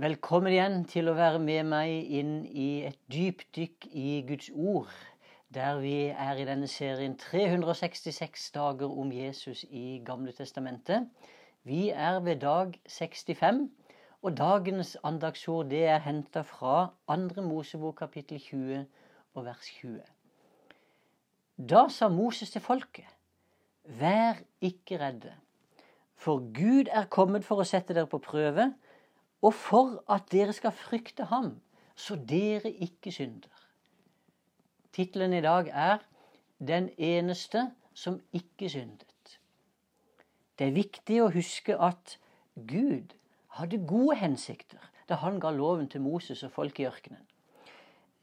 Velkommen igjen til å være med meg inn i et dypdykk i Guds ord, der vi er i denne serien 366 dager om Jesus i Gamle testamentet. Vi er ved dag 65, og dagens andagsord det er henta fra 2. Mosebok kapittel 20 og vers 20. Da sa Moses til folket, vær ikke redde, for Gud er kommet for å sette dere på prøve og for at dere skal frykte ham, så dere ikke synder. Tittelen i dag er 'Den eneste som ikke syndet'. Det er viktig å huske at Gud hadde gode hensikter da han ga loven til Moses og folk i ørkenen.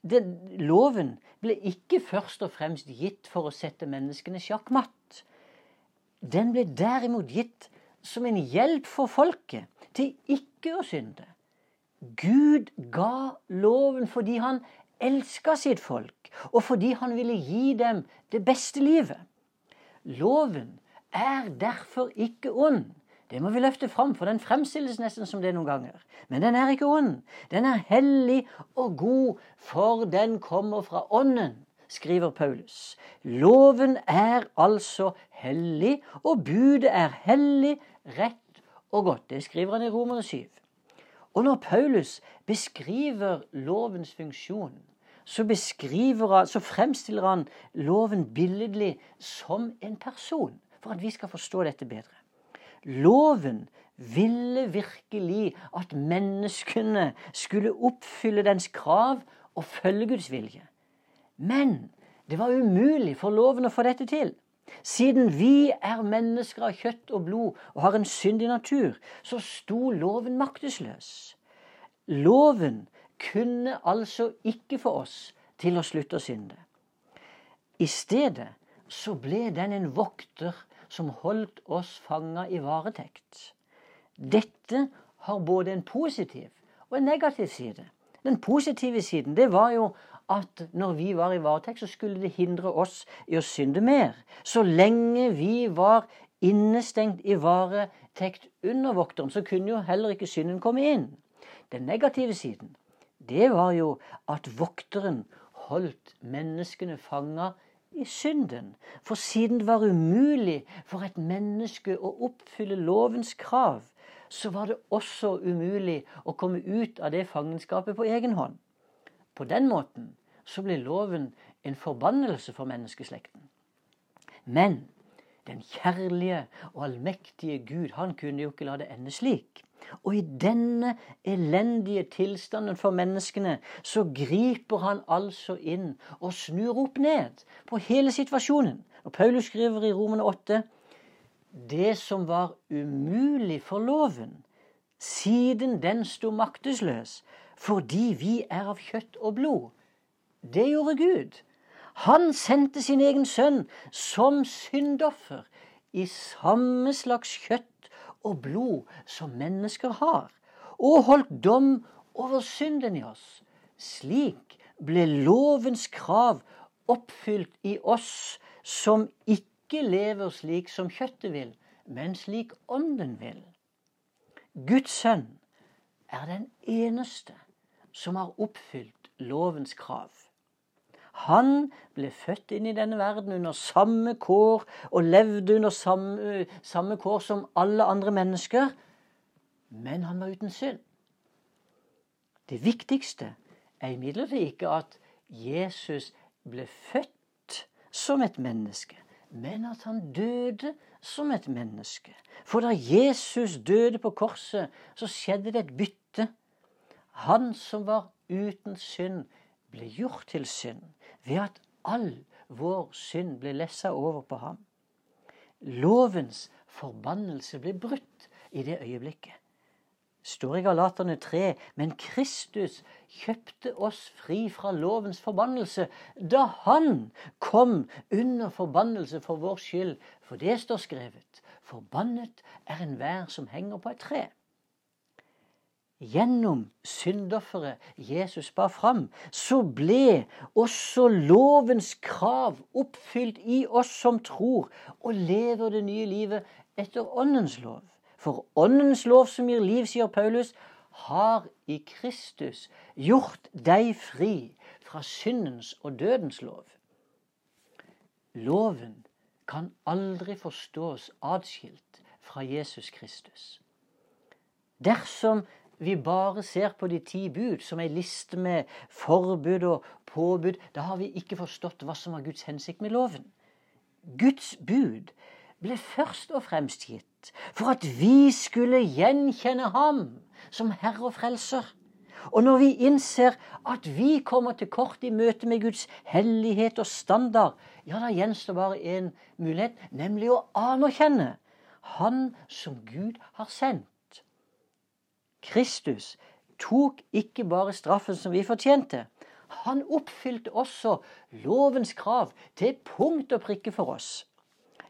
Den, loven ble ikke først og fremst gitt for å sette menneskene sjakkmatt. Den ble derimot gitt som en hjelp for folket til ikke å synde. Gud ga loven fordi han elska sitt folk, og fordi han ville gi dem det beste livet. Loven er derfor ikke ond. Det må vi løfte fram, for den fremstilles nesten som det noen ganger. Men den er ikke ond. Den er hellig og god, for den kommer fra Ånden, skriver Paulus. Loven er altså hellig, og budet er hellig, rett og godt. Det skriver han i Romerne 7. Og når Paulus beskriver lovens funksjon, så, han, så fremstiller han loven billedlig som en person, for at vi skal forstå dette bedre. Loven ville virkelig at menneskene skulle oppfylle dens krav og følge Guds vilje. Men det var umulig for loven å få dette til. Siden vi er mennesker av kjøtt og blod og har en syndig natur, så sto loven maktesløs. Loven kunne altså ikke få oss til å slutte å synde. I stedet så ble den en vokter som holdt oss fanga i varetekt. Dette har både en positiv og en negativ side. Den positive siden det var jo at når vi var i varetekt, så skulle det hindre oss i å synde mer. Så lenge vi var innestengt i varetekt under vokteren, så kunne jo heller ikke synden komme inn. Den negative siden, det var jo at vokteren holdt menneskene fanga i synden. For siden det var umulig for et menneske å oppfylle lovens krav, så var det også umulig å komme ut av det fangenskapet på egen hånd. På den måten så blir loven en forbannelse for menneskeslekten. Men den kjærlige og allmektige Gud, han kunne jo ikke la det ende slik. Og i denne elendige tilstanden for menneskene, så griper han altså inn og snur opp ned på hele situasjonen. Og Paulus skriver i Romene 8 det som var umulig for loven, siden den sto maktesløs, fordi vi er av kjøtt og blod. Det gjorde Gud. Han sendte sin egen sønn som syndoffer i samme slags kjøtt og blod som mennesker har, og holdt dom over synden i oss. Slik ble lovens krav oppfylt i oss som ikke lever slik som kjøttet vil, men slik ånden vil. Guds sønn er den eneste som har oppfylt lovens krav. Han ble født inn i denne verden under samme kår og levde under samme, samme kår som alle andre mennesker, men han var uten synd. Det viktigste er imidlertid ikke at Jesus ble født som et menneske, men at han døde som et menneske. For da Jesus døde på korset, så skjedde det et bytte. Han som var uten synd, ble gjort til synd ved at all vår synd ble lessa over på ham. Lovens forbannelse ble brutt i det øyeblikket. Står i Galaterne 3, men Kristus kjøpte oss fri fra lovens forbannelse da han kom under forbannelse for vår skyld. For det står skrevet, forbannet er enhver som henger på et tre. Gjennom syndofferet Jesus bar fram, så ble også lovens krav oppfylt i oss som tror og lever det nye livet etter Åndens lov. For Åndens lov som gir liv, sier Paulus, har i Kristus gjort deg fri fra syndens og dødens lov. Loven kan aldri forstås atskilt fra Jesus Kristus. Dersom vi bare ser på de ti bud som ei liste med forbud og påbud, da har vi ikke forstått hva som var Guds hensikt med loven. Guds bud ble først og fremst gitt for at vi skulle gjenkjenne ham som Herre og Frelser. Og når vi innser at vi kommer til kort i møte med Guds hellighet og standard, ja, da gjenstår bare én mulighet, nemlig å anerkjenne Han som Gud har sendt. Kristus tok ikke bare straffen som vi fortjente. Han oppfylte også lovens krav til punkt og prikke for oss.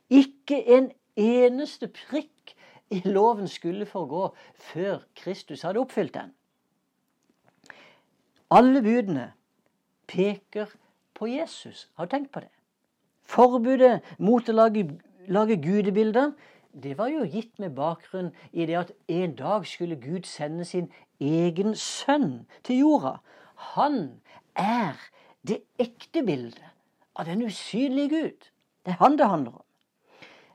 Ikke en eneste prikk i loven skulle forgå før Kristus hadde oppfylt den. Alle budene peker på Jesus. Har du tenkt på det? Forbudet mot å lage, lage gudebilder det var jo gitt med bakgrunn i det at en dag skulle Gud sende sin egen sønn til jorda. Han er det ekte bildet av den usynlige Gud. Det er han det handler om.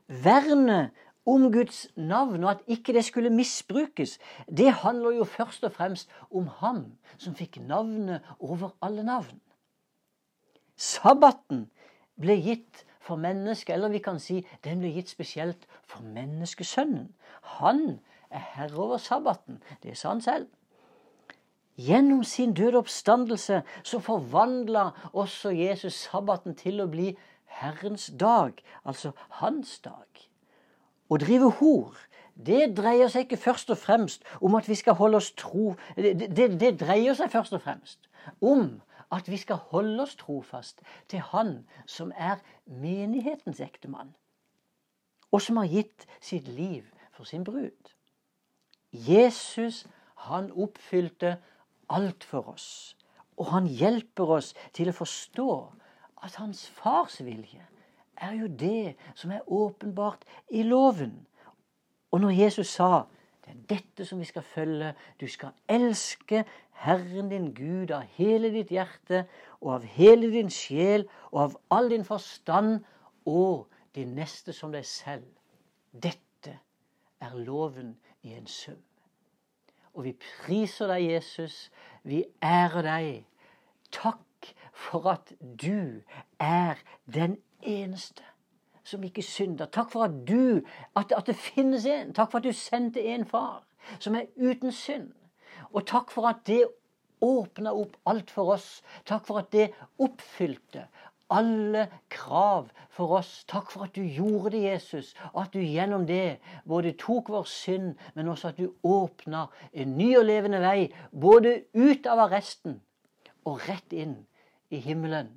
Vernet om Guds navn, og at ikke det skulle misbrukes, det handler jo først og fremst om ham som fikk navnet over alle navn. Sabbaten ble gitt for mennesket, eller vi kan si den ble gitt spesielt for menneskesønnen. Han er herre over sabbaten. Det sa han selv. Gjennom sin døde oppstandelse så forvandla også Jesus sabbaten til å bli Herrens dag, altså hans dag. Å drive hor, det dreier seg ikke først og fremst om at vi skal holde oss tro det, det, det, dreier seg først og fremst om at vi skal holde oss trofast til Han som er menighetens ektemann, og som har gitt sitt liv for sin brud. Jesus, han oppfylte alt for oss, og han hjelper oss til å forstå at hans fars vilje er jo det som er åpenbart i loven. Og når Jesus sa det er dette som vi skal følge. Du skal elske Herren din Gud av hele ditt hjerte og av hele din sjel og av all din forstand og din neste som deg selv. Dette er loven i en sum. Og vi priser deg, Jesus. Vi ærer deg. Takk for at du er den eneste som ikke synder. Takk for at du, at, at, det finnes en. Takk for at du sendte en far som er uten synd. Og takk for at det åpna opp alt for oss. Takk for at det oppfylte alle krav for oss. Takk for at du gjorde det, Jesus. Og at du gjennom det både tok vår synd, men også at du åpna en ny og levende vei. Både ut av arresten og rett inn i himmelen.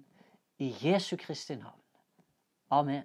I Jesu Kristi navn. Amen.